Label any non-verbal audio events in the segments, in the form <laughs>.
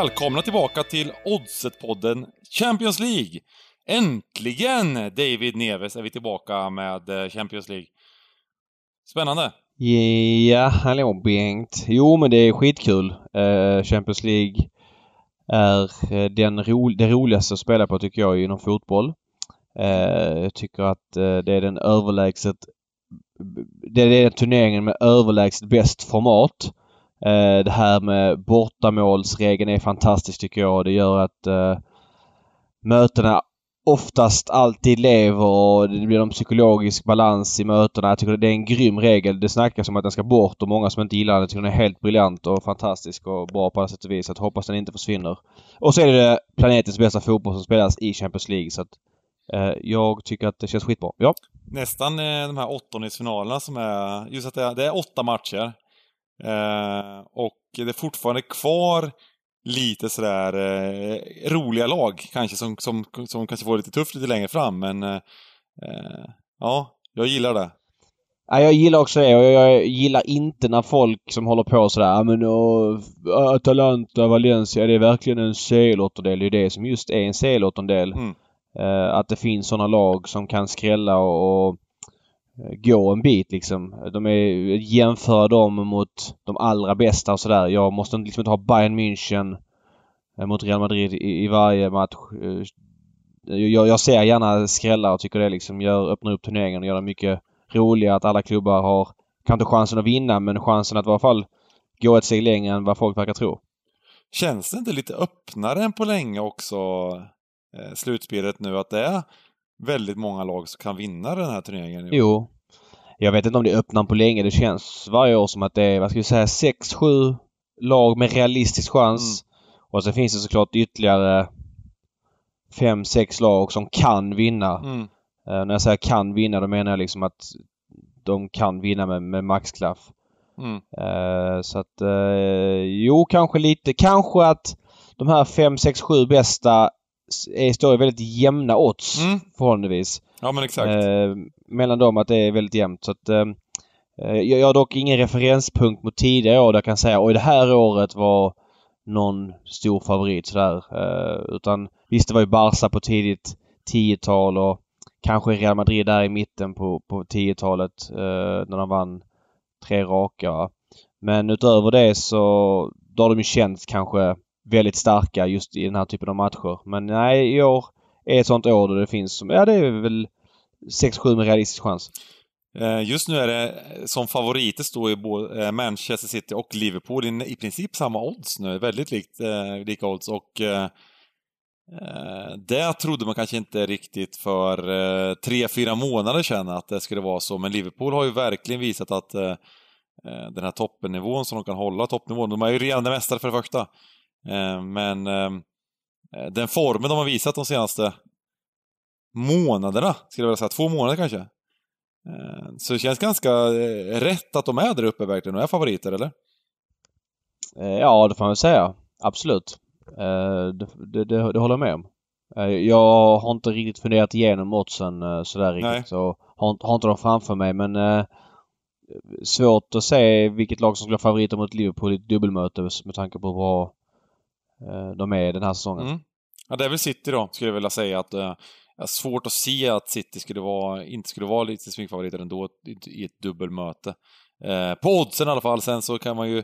välkomna tillbaka till Oddset-podden Champions League! Äntligen, David Neves, är vi tillbaka med eh, Champions League. Spännande! Ja, hallå Bengt. Jo, men det är skitkul. Uh, Champions League är eh, den ro det roligaste att spela på tycker jag inom fotboll. Uh, jag tycker att uh, det är den överlägset... Det är den turneringen med överlägset bäst format. Eh, det här med bortamålsregeln är fantastiskt tycker jag. Det gör att eh, mötena oftast alltid lever och det blir en psykologisk balans i mötena. Jag tycker det är en grym regel. Det snackas om att den ska bort och många som inte gillar den jag tycker den är helt briljant och fantastisk och bra på alla sätt och vis. Så hoppas den inte försvinner. Och så är det planetens bästa fotboll som spelas i Champions League så att eh, jag tycker att det känns skitbra. Ja. Nästan eh, de här åttondelsfinalerna som är, just att det är, det är åtta matcher. Eh, och det är fortfarande kvar lite sådär eh, roliga lag kanske som, som, som kanske får lite tufft lite längre fram men eh, eh, ja, jag gillar det. Ja, jag gillar också det och jag gillar inte när folk som håller på sådär, men och, Atalanta, Valencia, det är verkligen en C-lottondel. Det är det som just är en C-lottondel. Mm. Uh, att det finns sådana lag som kan skrälla och, och Eh, gå en bit liksom. De är, jämföra dem mot de allra bästa och sådär. Jag måste liksom inte ha Bayern München eh, mot Real Madrid i, i varje match. Eh, jag, jag ser gärna skrällar och tycker det liksom gör, öppnar upp turneringen och gör det mycket roligare att alla klubbar har, kanske chansen att vinna men chansen att i alla fall gå ett steg längre än vad folk verkar tro. Känns det inte lite öppnare än på länge också, eh, slutspelet nu, att det är väldigt många lag som kan vinna den här turneringen. Jo. Jag vet inte om det är öppnar på länge. Det känns varje år som att det är, vad ska vi säga, 6-7 lag med realistisk chans. Mm. Och så finns det såklart ytterligare 5-6 lag som kan vinna. Mm. Uh, när jag säger kan vinna då menar jag liksom att de kan vinna med, med maxklaff. Mm. Uh, så att uh, jo, kanske lite. Kanske att de här 5, 6, 7 bästa är, står i väldigt jämna odds mm. förhållandevis. Ja men exakt. Eh, mellan dem att det är väldigt jämnt. Så att, eh, eh jag, jag har dock ingen referenspunkt mot tidigare år där jag kan säga oj det här året var någon stor favorit sådär. Eh, utan visst det var ju Barca på tidigt 10-tal och kanske Real Madrid där i mitten på, på 10-talet eh, när de vann tre raka. Men utöver det så då har de ju känts kanske väldigt starka just i den här typen av matcher. Men nej, i år är ett sånt år då det finns, ja det är väl 6-7 med realistisk chans. Eh, just nu är det eh, som favoriter står ju både eh, Manchester City och Liverpool i, i princip samma odds nu, väldigt likt, eh, lika odds och eh, det trodde man kanske inte riktigt för eh, tre, fyra månader sedan att det skulle vara så, men Liverpool har ju verkligen visat att eh, den här toppennivån som de kan hålla, toppnivån, de är ju regerande mästare för det första. Eh, men eh, den formen de har visat de senaste månaderna, skulle jag vilja säga, två månader kanske. Eh, så det känns ganska rätt att de är där uppe verkligen och är favoriter, eller? Ja, det får man väl säga. Absolut. Det, det, det, det håller jag med om. Jag har inte riktigt funderat igenom oddsen sådär riktigt. Nej. Så har, har inte dem framför mig men svårt att se vilket lag som skulle vara favoriter mot Liverpool i ett dubbelmöte med tanke på hur bra Eh, Eh, de är den här säsongen. Mm. Ja, det är väl City då, skulle jag vilja säga. att uh, Svårt att se att City skulle vara, inte skulle vara lite smygfavoriter ändå i ett dubbelmöte. Eh, på oddsen i alla fall, sen så kan man ju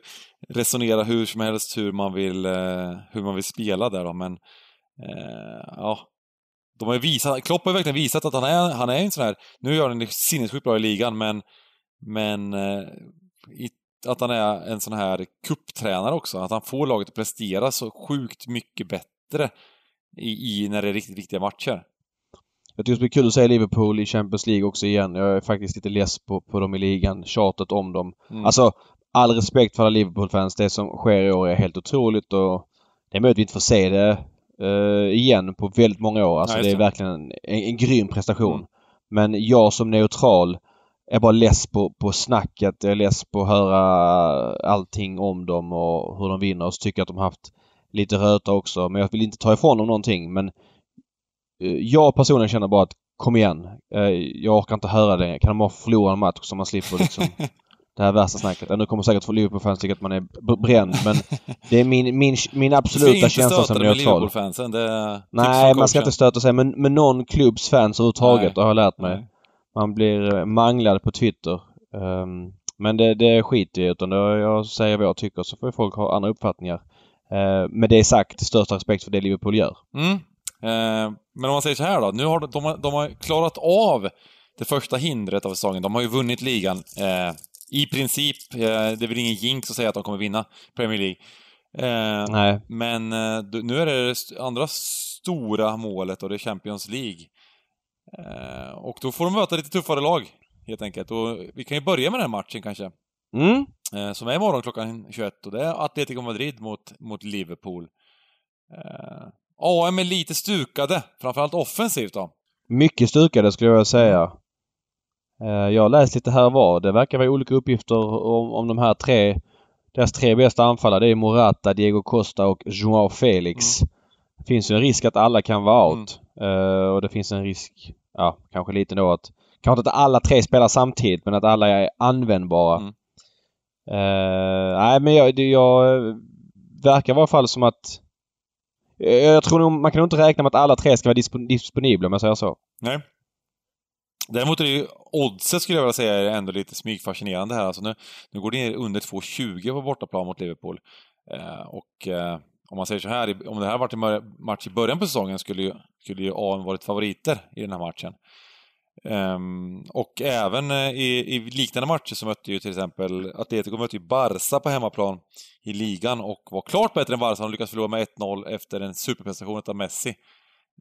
resonera hur som helst hur man vill, eh, hur man vill spela där då, men eh, ja. De har ju visat, Klopp har ju verkligen visat att han är, han är en sån här, nu gör han sinnessjukt bra i ligan, men, men eh, i att han är en sån här kupptränare också. Att han får laget att prestera så sjukt mycket bättre i, i när det är riktigt viktiga matcher. Jag tycker det blir kul att se Liverpool i Champions League också igen. Jag är faktiskt lite less på, på dem i ligan. Tjatet om dem. Mm. Alltså, all respekt för alla Liverpool-fans. Det som sker i år är helt otroligt och det är möjligt vi inte får se det uh, igen på väldigt många år. Alltså Nej, det är verkligen en, en, en grym prestation. Mm. Men jag som neutral är bara less på, på snacket. Jag är less på att höra allting om dem och hur de vinner. Och så tycker jag att de haft lite röta också. Men jag vill inte ta ifrån dem någonting. Men eh, jag personligen känner bara att kom igen. Eh, jag orkar inte höra det. Kan de bara förlora en match så man slipper liksom <laughs> det här värsta snacket. Nu kommer säkert Liverpool-fans tycka att man är bränd men <laughs> det är min, min, min absoluta känsla som neutral. fansen det Nej, man ska inte stöta sig med, med någon klubbs fans överhuvudtaget, har jag lärt mig. Nej. Man blir eh, manglad på Twitter. Um, men det, det skiter jag utan det, jag säger vad jag tycker så får folk ha andra uppfattningar. Uh, med det sagt, största respekt för det Liverpool gör. Mm. Uh, men om man säger så här då. Nu har de, de, har, de har klarat av det första hindret av säsongen. De har ju vunnit ligan. Uh, I princip. det är väl ingen jinx att säga att de kommer vinna Premier League. Nej. Men nu är det det andra stora målet och det är Champions League. Och då får de möta lite tuffare lag helt enkelt. Och vi kan ju börja med den här matchen kanske. Mm. Eh, som är imorgon klockan 21 och det är Atletico Madrid mot, mot Liverpool. Eh, AM är lite stukade, framförallt offensivt då. Mycket stukade skulle jag säga. Eh, jag har läst lite här var. Det verkar vara olika uppgifter om, om de här tre deras tre bästa anfallare det är Morata, Diego Costa och Joao Felix. Mm. Det finns ju en risk att alla kan vara out. Mm. Uh, och det finns en risk, ja kanske lite då att Kanske inte att alla tre spelar samtidigt men att alla är användbara. Mm. Uh, nej men jag, jag verkar i alla fall som att jag tror nog, man kan nog inte räkna med att alla tre ska vara disponibla om jag säger så. Nej. Däremot är det ju oddset skulle jag vilja säga är ändå lite smygfascinerande här. Alltså nu, nu går det ner under 2,20 på bortaplan mot Liverpool. Eh, och eh, om man säger så här, om det här varit en match i början på säsongen skulle ju, skulle ju AM varit favoriter i den här matchen. Um, och även eh, i, i, liknande matcher så mötte ju till exempel Atletico mötte ju Barca på hemmaplan i ligan och var klart bättre än Barca. De lyckades förlora med 1-0 efter en superprestation av Messi.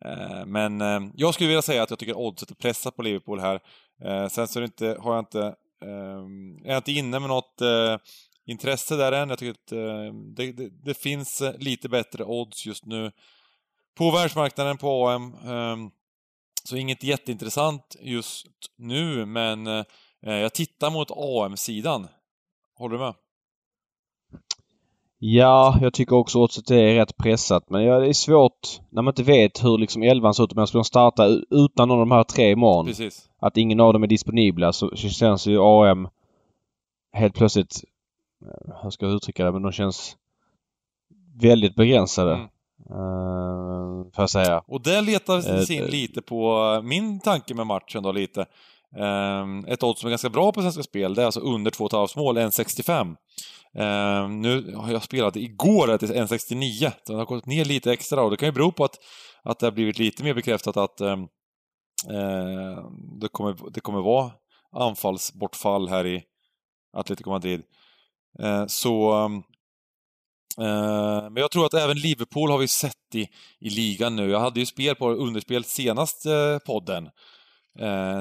Uh, men uh, jag skulle vilja säga att jag tycker oddset är pressat på Liverpool här. Uh, sen så är, inte, har jag inte, ehm, är jag inte inne med något intresse där än. Jag tycker att det, det, det, finns lite bättre odds just nu på världsmarknaden på AM. Så inget jätteintressant just nu, men eh, jag tittar mot AM-sidan. Håller du med? Ja, jag tycker också att det är rätt pressat. Men ja, det är svårt när man inte vet hur liksom elvan ser ut. Men skulle de starta utan någon av de här tre imorgon. Precis. Att ingen av dem är disponibla så känns ju AM helt plötsligt... Hur ska jag uttrycka det? Men de känns väldigt begränsade. Mm. Uh, får jag säga. Och det letar sig in lite på min tanke med matchen då lite. Uh, ett odds som är ganska bra på Svenska Spel, det är alltså under 2,5 mål, 1,65. Uh, nu har jag spelat igår till 1,69, så det har gått ner lite extra och det kan ju bero på att, att det har blivit lite mer bekräftat att uh, det, kommer, det kommer vara anfallsbortfall här i Atletico Madrid. Eh, så eh, men jag tror att även Liverpool har vi sett i, i ligan nu. Jag hade ju spel på underspel senast eh, podden.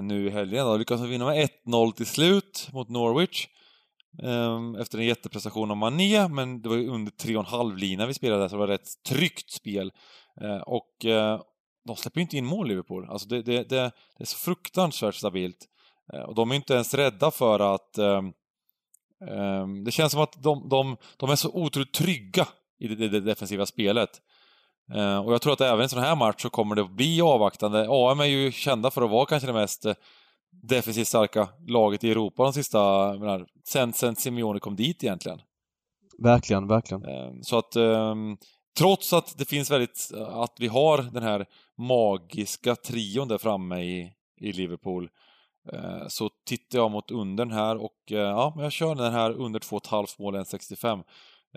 Nu i helgen då. Lyckades vinna med 1-0 till slut mot Norwich. Ehm, efter en jätteprestation av Mané, men det var ju under 3,5 lina vi spelade så det var ett rätt tryggt spel. Och de släpper ju inte in mål, Liverpool. Alltså det, det, det, det är så fruktansvärt stabilt. och de är inte ens rädda för att ehm, um, det känns som att de, de, de är så otroligt trygga i det, det defensiva spelet. Uh, och jag tror att även i en sån här match så kommer det att bli avvaktande. AM är ju kända för att vara kanske det mest eh, defensivt starka laget i Europa de sista, menar, sen, sen Simeone kom dit egentligen. Verkligen, verkligen. Uh, så att um, trots att det finns väldigt, att vi har den här magiska trion där framme i, i Liverpool Eh, så tittar jag mot undern här och eh, ja, jag kör den här under 2,5 mål 1,65.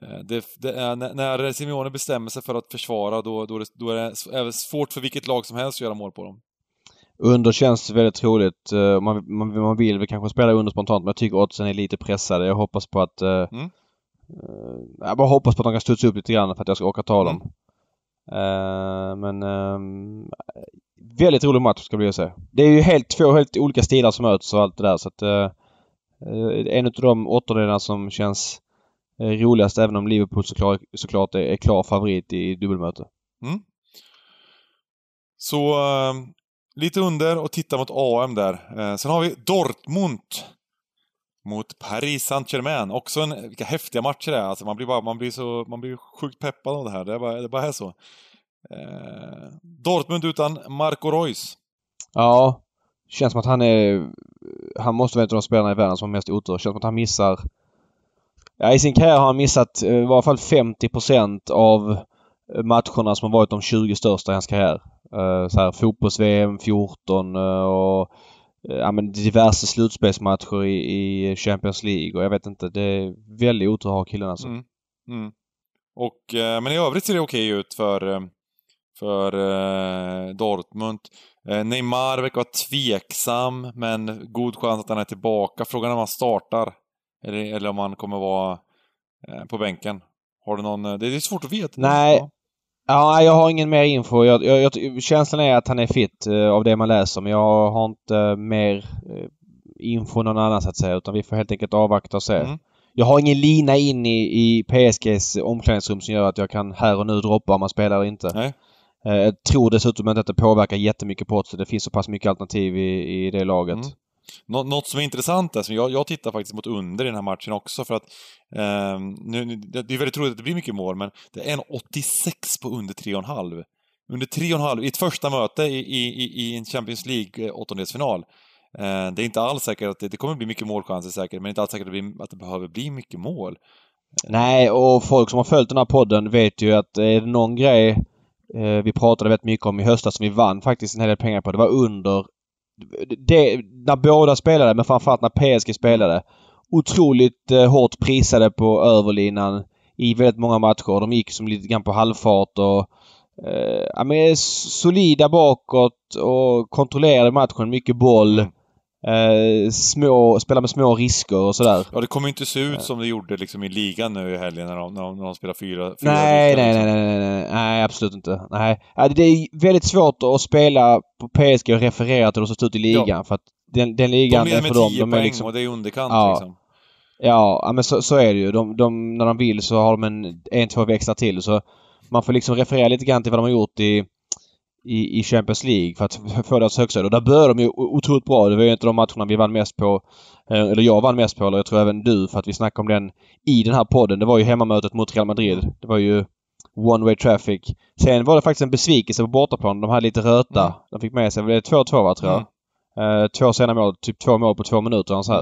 Eh, det, det är, när Simeone bestämmer sig för att försvara då, då, då är det svårt för vilket lag som helst att göra mål på dem. Under känns väldigt troligt. Man, man, man vill väl kanske spela under spontant men jag tycker oddsen är lite pressade. Jag hoppas på att... Mm. Jag bara hoppas på att de kan studsa upp lite grann för att jag ska åka ta dem. Mm. men um, väldigt rolig match ska jag säga. Det är ju helt, två helt olika stilar som möts och allt det där så att Eh, en av de åttondelarna som känns eh, roligast även om Liverpool såklart, såklart är, är klar favorit i dubbelmöte. Mm. Så eh, lite under och titta mot AM där. Eh, sen har vi Dortmund mot Paris Saint-Germain. Också en, vilka häftiga matcher det är. Alltså man blir bara, man blir så, man blir sjukt peppad av det här. Det är bara, det bara är så. Eh, Dortmund utan Marco Reus. Ja, känns som att han är han måste vara en av de spelarna i världen som har mest otur. Känns som att han missar... Ja, i sin karriär har han missat eh, i varje fall 50% av matcherna som har varit de 20 största i hans karriär. Så här fotbolls-VM 14 uh, och ja, men diverse slutspelsmatcher i, i, Champions League och jag vet inte. Det är väldigt otur att ha killen alltså. Mm. Mm. Och, eh, men i övrigt ser det okej ut för, eh, för Dortmund. Neymar verkar vara tveksam, men god chans att han är tillbaka. Frågan är om han startar. Eller, eller om han kommer vara på bänken. Har du någon... Det är svårt att veta. Nej, Ja, jag har ingen mer info. Jag, jag, jag, känslan är att han är fit uh, av det man läser men jag har inte uh, mer uh, info någon annan så att säga utan vi får helt enkelt avvakta och se. Mm. Jag har ingen lina in i, i PSGs omklädningsrum som gör att jag kan här och nu droppa om man spelar eller inte. Nej. Jag tror dessutom inte att det påverkar jättemycket på det. Det finns så pass mycket alternativ i, i det laget. Mm. Nå något som är intressant är, jag, jag tittar faktiskt mot under i den här matchen också för att eh, nu, det är väldigt troligt att det blir mycket mål, men det är en 86 på under 3,5. Under 3,5 i ett första möte i, i, i en Champions League eh. Eh, det är inte alls säkert att det, det kommer bli mycket målchanser säkert, men det är inte alls säkert att det, blir, att det behöver bli mycket mål. Nej, och folk som har följt den här podden vet ju att är det någon grej eh, Eh, vi pratade väldigt mycket om i höstas som vi vann faktiskt en hel del pengar på. Det var under det, när båda spelade, men framförallt när PSG spelade. Otroligt eh, hårt prisade på överlinan i väldigt många matcher. De gick som lite grann på halvfart och eh, ja, men solida bakåt och kontrollerade matchen. Mycket boll. Mm. Eh, små, spela med små risker och sådär. Ja, det kommer inte se ut som det gjorde liksom i ligan nu i helgen när de, när de, när de spelar fyra, fyra nej, nej, liksom. nej, nej, nej, nej, nej, absolut inte. Nej. Det är väldigt svårt att spela på PSG och referera till hur det ser ut i ligan ja. för att den, den ligan de är för dem... De med 10 liksom, och det är underkant ja. liksom. Ja men så, så är det ju. De, de, när de vill så har de en, en, två växlar till så man får liksom referera lite grann till vad de har gjort i i, i Champions League för att få deras högsta. Och där började de ju otroligt bra. Det var ju inte de matcherna vi vann mest på. Eh, eller jag vann mest på, eller jag tror även du, för att vi snackade om den i den här podden. Det var ju hemmamötet mot Real Madrid. Det var ju one way traffic. Sen var det faktiskt en besvikelse på bortaplan. De hade lite röta. Mm. De fick med sig, det 2-2 va, tror jag. Mm. Uh, två sena mål, typ två mål på två minuter och så här.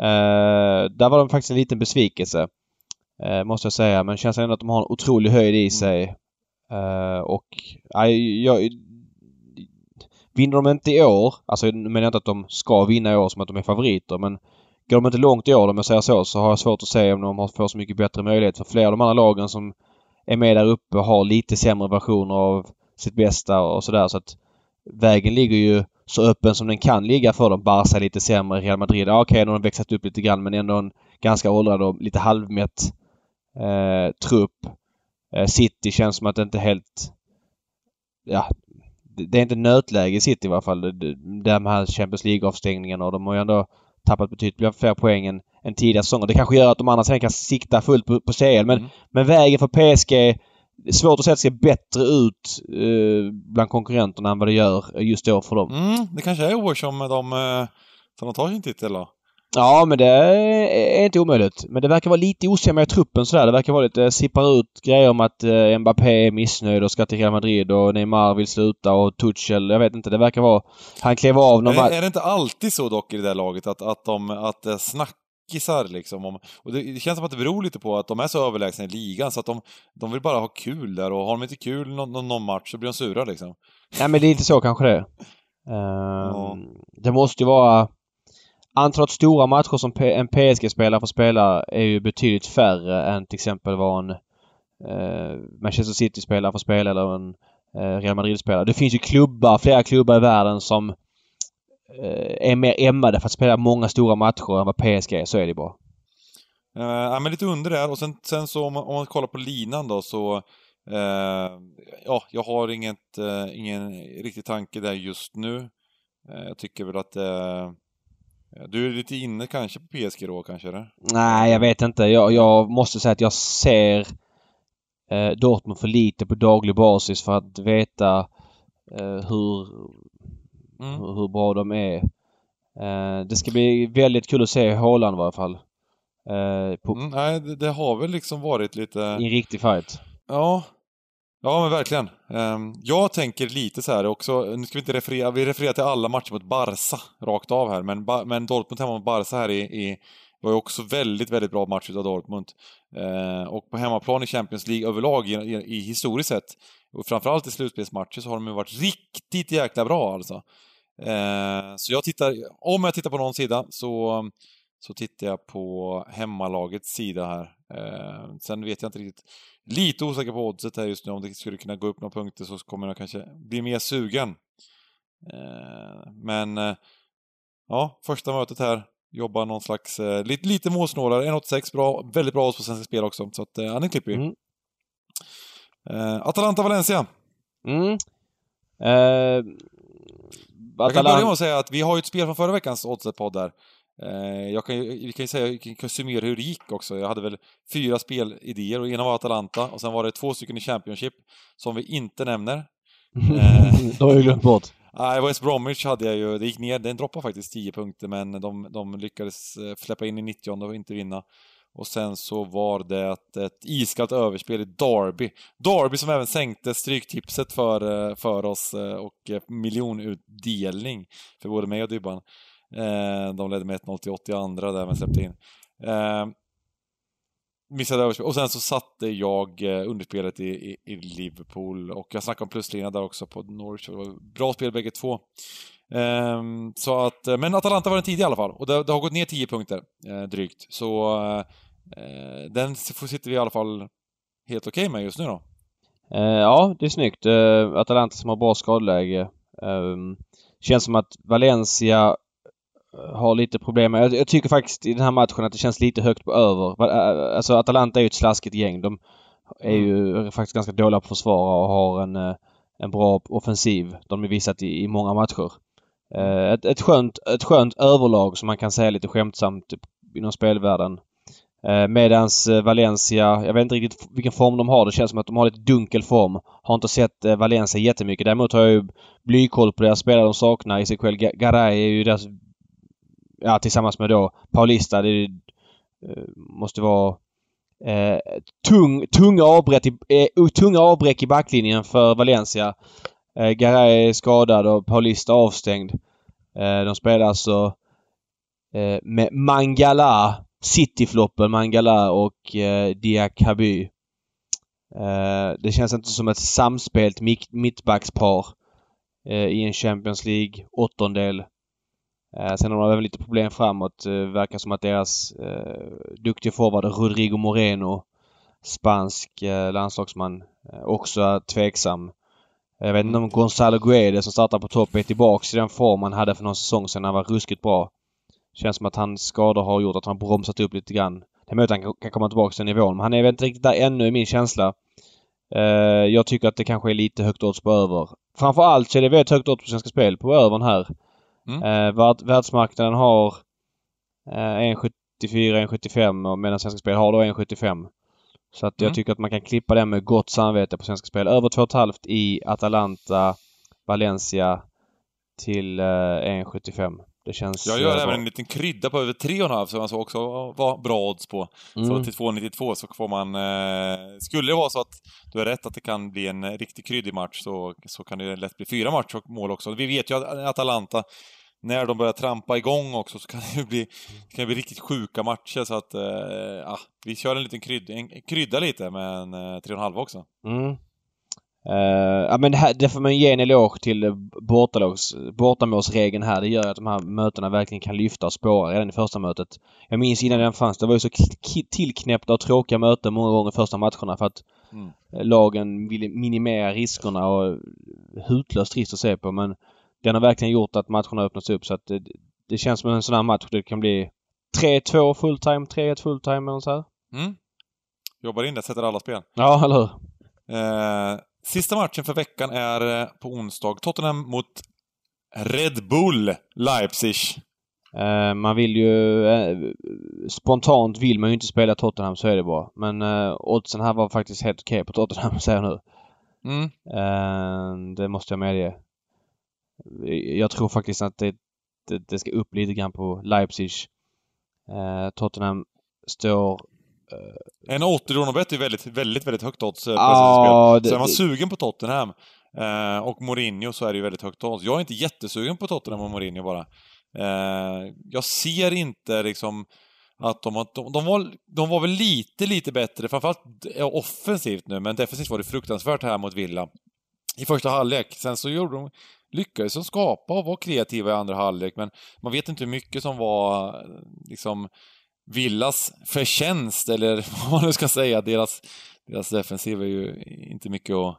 Uh, där var de faktiskt en liten besvikelse. Uh, måste jag säga. Men känns ändå att de har en otrolig höjd i mm. sig. Uh, och uh, jag, vinner de inte i år, alltså nu menar jag inte att de ska vinna i år som att de är favoriter men går de inte långt i år om jag säger så, så har jag svårt att se om de får så mycket bättre möjlighet. För flera av de andra lagen som är med där uppe har lite sämre versioner av sitt bästa och sådär så att vägen ligger ju så öppen som den kan ligga för dem. Barca är lite sämre, Real Madrid, ja, okej, okay, de har växlat upp lite grann men ändå en ganska åldrad och lite halvmätt eh, trupp. Eh, City känns som att det inte helt... Ja, det är inte nötläge i City i alla fall. De här Champions League-avstängningarna och de har ju ändå tappat betydligt fler poäng än, än tidigare säsonger. Det kanske gör att de andra sen kan sikta fullt på, på CL men, mm. men vägen för PSG Svårt att säga att det ser bättre ut eh, bland konkurrenterna än vad det gör just då för dem. Mm, det kanske är år som de, eh, som de tar sin titel då? Ja, men det är inte omöjligt. Men det verkar vara lite osämja i truppen sådär. Det verkar vara lite, sippar ut grejer om att eh, Mbappé är missnöjd och ska till Real Madrid och Neymar vill sluta och Tuchel, jag vet inte. Det verkar vara... Han klev av någon... Är, är det inte alltid så dock i det där laget att, att de, att det snackisar liksom om... Och det, det, känns som att det beror lite på att de är så överlägsna i ligan så att de, de vill bara ha kul där och har de inte kul någon, någon match så blir de sura liksom. Nej men det är inte så kanske det. Uh, <laughs> ja. Det måste ju vara Antalet stora matcher som en PSG-spelare får spela är ju betydligt färre än till exempel vad en eh, Manchester City-spelare får spela eller en eh, Real Madrid-spelare. Det finns ju klubbar, flera klubbar i världen som eh, är mer ämnade för att spela många stora matcher än vad PSG är. Så är det bara. Uh, ja, men lite under där och sen, sen så om man, om man kollar på linan då så uh, Ja, jag har inget, uh, ingen riktig tanke där just nu. jag tycker väl att du är lite inne kanske på PSG då kanske? Eller? Nej, jag vet inte. Jag, jag måste säga att jag ser eh, Dortmund för lite på daglig basis för att veta eh, hur, mm. hur, hur, bra de är. Eh, det ska bli väldigt kul att se Haaland i varje fall. Eh, på, mm, nej, det, det, har väl liksom varit lite... I en riktig fight. Ja. Ja, men verkligen. Ehm, jag tänker lite så här också, nu ska vi inte referera, vi refererar till alla matcher mot Barca rakt av här, men, men Dortmund hemma mot Barca här i, i var ju också väldigt, väldigt bra match utav Dortmund. Ehm, och på hemmaplan i Champions League överlag, i, i, i historiskt sett, och framförallt i slutspelsmatcher, så har de ju varit riktigt jäkla bra alltså. Ehm, så jag tittar, om jag tittar på någon sida så, så tittar jag på hemmalagets sida här sen vet jag inte riktigt Lite osäker på oddset här just nu, om det skulle kunna gå upp några punkter så kommer jag kanske bli mer sugen. Eh, men, eh, ja, första mötet här, jobbar någon slags, eh, lite, lite målsnålare, 1,86 bra, väldigt bra odds på Svenska Spel också, så att han är klipper mm. Atalanta-Valencia. Mm. Eh, jag kan börja med att säga att vi har ju ett spel från förra veckans oddset-podd där. Eh, jag kan, vi kan ju säga, vi kan summera hur det gick också. Jag hade väl fyra spelidéer och ena var Atalanta och sen var det två stycken i Championship som vi inte nämner. eh, <laughs> det har jag glömt bort. Nej, West Bromwich hade jag ju, det gick ner, den droppade faktiskt 10 punkter men de, de lyckades eh, släppa in i 90 och inte vinna. Och sen så var det ett, ett iskallt överspel i Derby. Derby som även sänkte stryktipset för, för oss och miljonutdelning för både mig och Dybban. Eh, de ledde med 1-0 till 82 där men släppte in. Eh, missade överspel. Och sen så satte jag eh, underspelet i, i, i, Liverpool och jag snackade om pluslina där också på Norwich. Det var bra spel bägge två. Eh, så att, eh, men Atalanta var den tidig i alla fall och det, det har gått ner 10 punkter eh, drygt. Så eh, eh den sitter vi i alla fall helt okej okay med just nu då. ja, det är snyggt. Atalanta som har bra skadeläge. Ehm, känns som att Valencia har lite problem. Jag, jag tycker faktiskt i den här matchen att det känns lite högt på över. Alltså Atalanta är ju ett slaskigt gäng. De är ju mm. faktiskt ganska dåliga på att försvara och har en, eh, en bra offensiv. De har visat i, i många matcher. Eh, ett, ett, skönt, ett skönt överlag som man kan säga lite skämtsamt inom spelvärlden. Eh, medans Valencia, jag vet inte riktigt vilken form de har. Det känns som att de har lite dunkel form. Har inte sett Valencia jättemycket. Däremot har jag ju blykoll på deras spelare de saknar. Ezequiel Garay är ju deras ja, tillsammans med då Paulista. Det eh, måste vara eh, tung, tunga, avbräck i, eh, tunga avbräck i backlinjen för Valencia. Eh, Garay är skadad och Paulista avstängd. Eh, de spelar alltså eh, med Mangala, Cityfloppen Mangala och eh, Diakaby. Eh, det känns inte som ett samspelt mittbackspar eh, i en Champions League åttondel. Eh, sen har de väl lite problem framåt. Eh, verkar som att deras eh, duktiga forward Rodrigo Moreno, spansk eh, landslagsman, eh, också är tveksam. Jag vet inte om Gonzalo Guedes som startar på topp är tillbaks i den form han hade för någon säsong sedan. Han var ruskigt bra. Känns som att hans skador har gjort att han bromsat upp lite grann. Det är möjligt att han kan komma tillbaka till nivån men han är väl inte riktigt där ännu i min känsla. Jag tycker att det kanske är lite högt odds på över. Framförallt så är det väldigt högt odds på Svenska Spel på övern här. Mm. Eh, världsmarknaden har eh, 1,74, 1,75 medan Svenska Spel har då 1,75. Så att jag mm. tycker att man kan klippa den med gott samvete på Svenska Spel. Över 2,5 i Atalanta, Valencia till eh, 1,75. Det känns... Jag gör eh, även en liten krydda på över 3,5 som alltså också var bra odds på. Mm. Så till 2,92 så får man... Eh, skulle det vara så att du har rätt att det kan bli en riktigt kryddig match så, så kan det lätt bli fyra matcher och mål också. Vi vet ju att Atalanta när de börjar trampa igång också så kan det bli, det kan bli riktigt sjuka matcher så att, eh, vi kör en liten krydda, en, krydda lite med en eh, 3,5 också. Mm. Uh, ja men det, här, det får man ge en eloge till bortalags, bortamålsregeln här. Det gör att de här mötena verkligen kan lyfta och spåra redan i första mötet. Jag minns innan den fanns, det var ju så tillknäppta och tråkiga möten många gånger första matcherna för att mm. lagen ville minimera riskerna och hutlöst trist att se på men den har verkligen gjort att matcherna öppnats upp så att det, det känns som en sån här match. Det kan bli 3-2 fulltime, 3-1 fulltime eller så här. Mm. Jobbar in det, sätter alla spel. Ja, eller hur? Eh, sista matchen för veckan är eh, på onsdag. Tottenham mot Red Bull Leipzig. Eh, man vill ju... Eh, spontant vill man ju inte spela Tottenham, så är det bara. Men eh, oddsen här var faktiskt helt okej okay på Tottenham, <laughs> säger jag nu. Mm. Eh, det måste jag medge. Jag tror faktiskt att det, det, det ska upp lite grann på Leipzig. Eh, Tottenham står En 80 Ronobet är väldigt, väldigt, väldigt högt odds eh, Ja, spel. det- Så är man sugen på Tottenham eh, och Mourinho så är det ju väldigt högt odds. Jag är inte jättesugen på Tottenham och Mourinho bara. Eh, jag ser inte liksom att de, de, de, var, de var väl lite, lite bättre, framförallt eh, offensivt nu, men defensivt var det fruktansvärt här mot Villa. I första halvlek. Sen så gjorde de, lyckades de skapa och vara kreativa i andra halvlek, men man vet inte hur mycket som var eh, liksom Villas förtjänst, eller <laughs> vad man nu ska säga. Deras, deras defensiv är ju inte mycket att...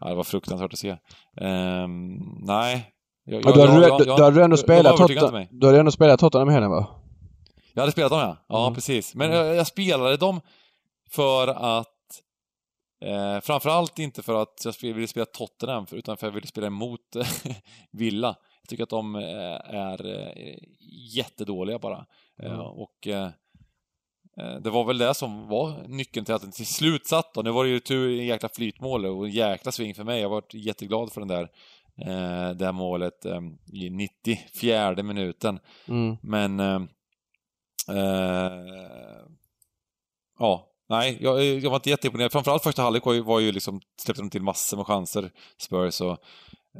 Ja, det var fruktansvärt att se. Ehm, nej. Jag, Ja, då, hade du, jag- jag- hade du ändå spelat Tottenham, då hade du ändå spelat Tottenham i helgen va? Jag hade spelat dem ja. Ja, Mm. precis. Men jag, jag spelade dem för att... Eh, framförallt inte för att jag ville spela Tottenham, för- utan för att jag ville spela emot <laughs> Villa. Jag tycker att de eh, är eh, jättedåliga bara. Mm. och det var väl det som var nyckeln till att den till slut satt då. Nu var det ju tur en jäkla flytmål och en jäkla sving för mig. Jag var jätteglad för den där, eh, det här målet eh, i 94 minuten. Mm. Men... Eh, eh, ja, nej, jag, jag var inte jätteimponerad. Framförallt första halvlek var ju, var ju liksom, släppte de till massor med chanser, Spurs, och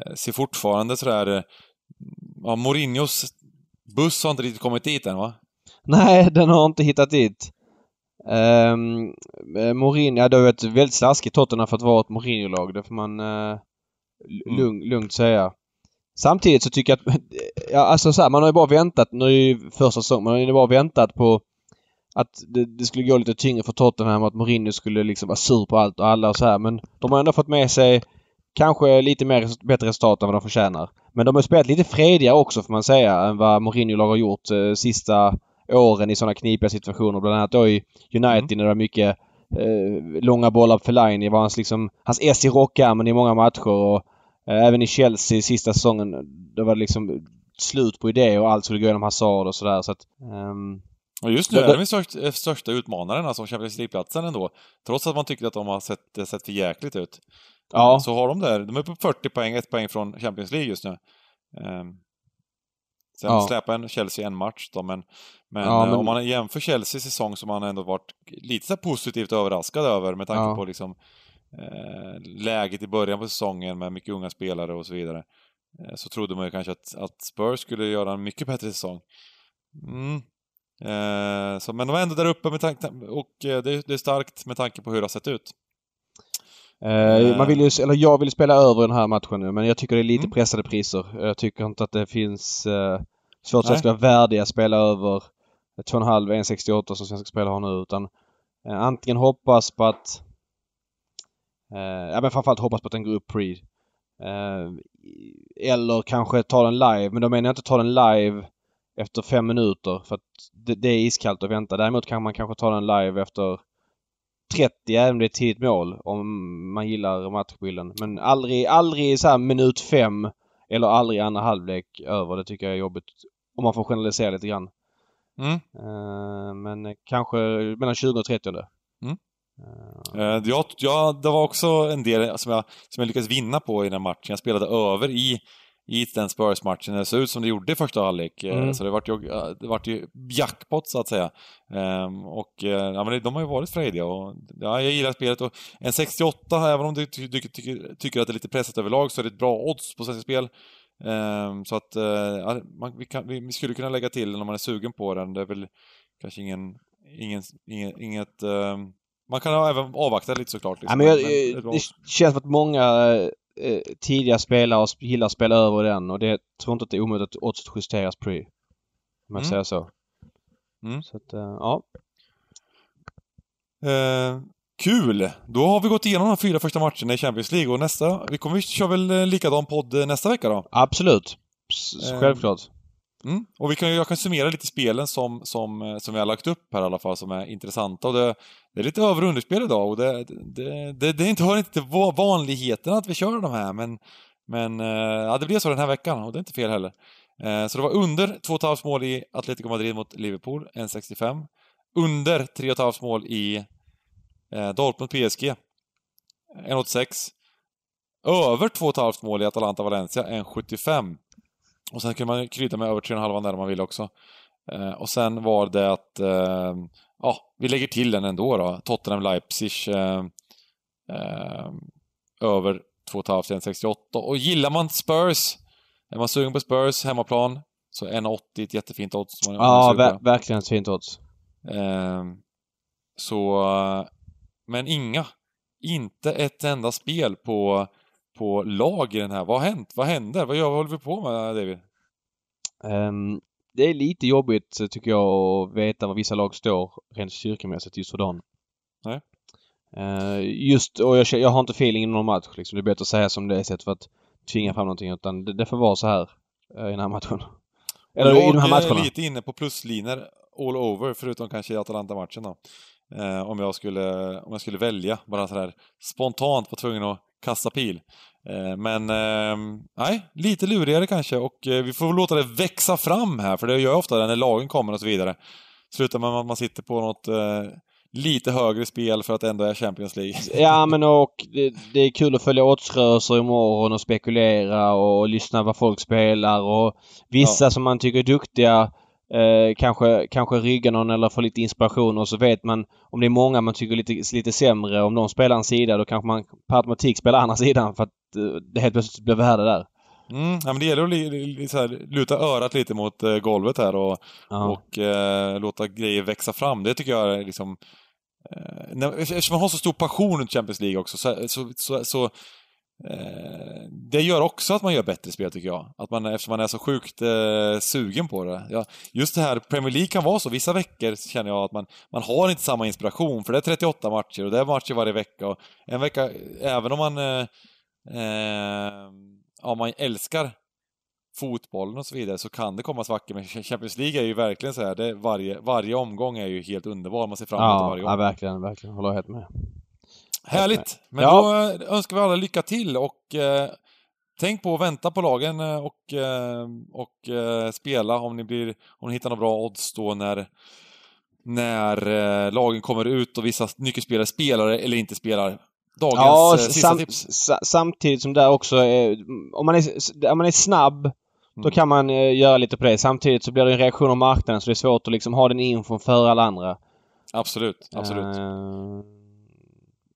eh, ser fortfarande sådär... Eh, ja, Mourinhos buss har inte riktigt kommit dit än, va? Nej, <laughs> den har inte hittat dit. Um, Mourinho, ja, det har ju ett väldigt slaskigt Tottenham för att vara ett Mourinho-lag. Det får man uh, lugn, lugnt säga. Samtidigt så tycker jag att, <laughs> ja alltså så här, man har ju bara väntat, nu är ju första säsongen, man har ju bara väntat på att det, det skulle gå lite tyngre för Tottenham och att Mourinho skulle liksom vara sur på allt och alla och så här. Men de har ändå fått med sig kanske lite mer, bättre resultat än vad de förtjänar. Men de har spelat lite fredigare också får man säga än vad Mourinho-lag har gjort eh, sista åren i sådana knipiga situationer. Bland annat då i United när det var mycket eh, långa bollar på Fellaini var hans liksom, hans S i rockärmen i många matcher och eh, även i Chelsea sista säsongen då var det liksom slut på idéer och allt skulle gå genom Hazard och sådär så att ehm, Och just nu är det- de ju eh, största utmanaren, alltså Champions League-platsen ändå. Trots att man tycker att de har sett, sett för jäkligt ut. ja. Så har de där, de är på 40 poäng, ett poäng från Champions League just nu. Um, sen Ja. släpar en Chelsea en match då, men, men, Ja, eh, men- om man jämför Chelseas säsong som man ändå varit lite så positivt överraskad över med tanke Ja. på liksom eh, läget i början på säsongen med mycket unga spelare och så vidare. Eh, så trodde man ju kanske att, att Spurs skulle göra en mycket bättre säsong. Mm. Eh, så, men de är ändå där uppe med tanke, och eh, det, det är starkt med tanke på hur det har sett ut. Eh, man vill ju, eller jag vill spela över den här matchen nu men jag tycker det är lite Mm. pressade priser. Jag tycker inte att det finns eh, svårt att Nej. det ska vara värdiga spela över 2,5 1,68 som svenska spelare har nu utan eh, antingen hoppas på att eh, ja men framförallt hoppas på att den går upp pre. Eh, eller kanske ta den live men då menar jag inte ta den live efter fem minuter för att det, det är iskallt att vänta. Däremot kan man kanske ta den live efter 30 även om det är tidigt mål om man gillar matchbilden. Men aldrig, aldrig så här minut fem eller aldrig andra halvlek över. Det tycker jag är jobbigt. Om man får generalisera lite grann. Mm. Eh, men kanske mellan 20 och 30. Mm. Eh, Jag, ja, det var också en del som jag, som jag lyckades vinna på i den matchen. Jag spelade över i, i den Spurs-matchen. Det såg ut som det gjorde i första halvlek. Mm. Så det vart ju, det vart ju jackpot, så att säga. Ehm, och ja, men de har ju varit frejdiga och ja, jag gillar spelet. Och en 68, även om du ty, ty, tycker, tycker att det är lite pressat överlag, så är det ett bra odds på Svenska Spel. Ehm, så att eh, ja, man, vi, kan, vi, skulle kunna lägga till den om man är sugen på den. Det är väl kanske ingen, ingen, inget, inget ehm, man kan även avvakta lite såklart. Ja, Liksom. men jag, Men- men- det känns som att många eh, tidiga spelare sp- gillar att spela över den och det tror inte att det är omöjligt att oddset justeras pre. Om jag Mm. säger så. Mm. Så att, eh, ja. Eh, kul! Då har vi gått igenom de fyra första matcherna i Champions League och nästa, vi kommer köra väl eh, likadan podd eh, nästa vecka då? Absolut. Eh, Självklart. Mm. Och vi kan, jag kan summera lite spelen som, som, som vi har lagt upp här i alla fall, som är intressanta. Och det, det är lite över och underspel idag och det, det, det, det inte, hör inte till va- vanligheten att vi kör de här, men, men ja, det blir så den här veckan och det är inte fel heller. Så det var under 2,5 mål i Atletico Madrid mot Liverpool, 1,65. Under 3,5 mål i eh, Dortmund PSG, 1,86. Över 2,5 mål i Atalanta Valencia, 1,75. Och sen kan man krydda med över 3,5 där om man vill också. Eh, och sen var det att eh, ja, vi lägger till den ändå då. Tottenham-Leipzig eh, eh, över 2,5 68. Och gillar man Spurs, är man sugen på Spurs hemmaplan, så 1,80 ett jättefint odds. Man, ja, ver verkligen ett fint odds. Eh, så, men inga. Inte ett enda spel på, på lag i den här. Vad har hänt? Vad händer? Vad, gör, vad håller vi på med, David? Um, det är lite jobbigt tycker jag att veta var vissa lag står rent styrkemässigt just för dagen. Nej. Uh, just, och jag, jag har inte feeling i någon match liksom. Det är bättre att säga som det är istället för att tvinga fram någonting utan det, det får vara så här uh, i den här matchen. Eller jag i de här matcherna. Jag är lite inne på pluslinor all over förutom kanske i Atalanta-matchen då. Uh, om, jag skulle, om jag skulle välja, bara sådär spontant var tvungen att kasta pil. Eh, men eh, nej, lite lurigare kanske och eh, vi får låta det växa fram här för det gör jag ofta när lagen kommer och så vidare. Slutar med att man sitter på något lite högre spel för att ändå är Champions League. <laughs> Ja men och det, det är kul att följa oddsrörelser imorgon och spekulera och lyssna vad folk spelar och vissa ja. som man tycker är duktiga Eh, kanske, kanske rygga någon eller få lite inspiration och så vet man om det är många man tycker lite, lite sämre. Om de spelar en sida då kanske man per automatik spelar andra <laughs> sidan för att eh, det helt plötsligt blir värde där. Mm, ja, men det gäller att li, li, här, luta örat lite mot eh, golvet här och, ja. och eh, låta grejer växa fram. Det tycker jag är liksom... Eh, eftersom man har så stor passion i Champions League också så, så, så, så det gör också att man gör bättre spel tycker jag. Att man, eftersom man är så sjukt eh, sugen på det. Ja, just det här, Premier League kan vara så. Vissa veckor känner jag att man, man har inte samma inspiration, för det är 38 matcher och det är matcher varje vecka. Och en vecka, även om man, eh, eh, ja, man älskar fotbollen och så vidare, så kan det komma svackor. Men Champions League är ju verkligen så här, det varje, varje omgång är ju helt underbar. Man ser fram emot ja, varje gång. Ja, verkligen, verkligen. Håller helt med. Härligt! Men ja. då eh, önskar vi alla lycka till och eh, tänk på att vänta på lagen eh, och, eh, och eh, spela om ni, blir, om ni hittar några bra odds då när, när eh, lagen kommer ut och vissa nyckelspelare spelar eller inte spelar. Dagens ja, sista sam tips. Samtidigt som där också, om, man är, om man är snabb då mm. kan man göra lite på det. Samtidigt så blir det en reaktion av marknaden så det är svårt att liksom ha den infon före alla andra. Absolut, absolut.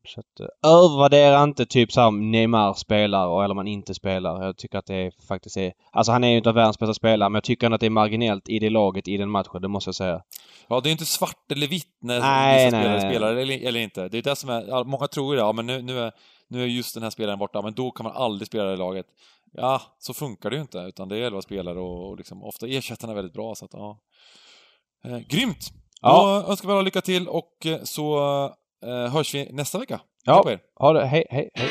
Så att, eh, övervärdera inte typ så Neymar spelar eller man inte spelar. Jag tycker att det faktiskt är... Alltså han är ju inte världens bästa spelare men jag tycker ändå att det är marginellt i det laget, i den matchen. Det måste jag säga. Ja, det är inte svart eller vitt när nej, vissa spelare spelar eller, eller inte. Det är det som är... Många tror ju det. Ja, men nu, nu, är, nu är just den här spelaren borta, men då kan man aldrig spela i laget. Ja, så funkar det ju inte. Utan det är elva spelare och, och liksom, ofta ersättarna är väldigt bra. Så att, ja. Eh, grymt! Ja. Då önskar vi alla lycka till och eh, så hörs vi nästa vecka. Ja, ha det. Hej, hej, hej.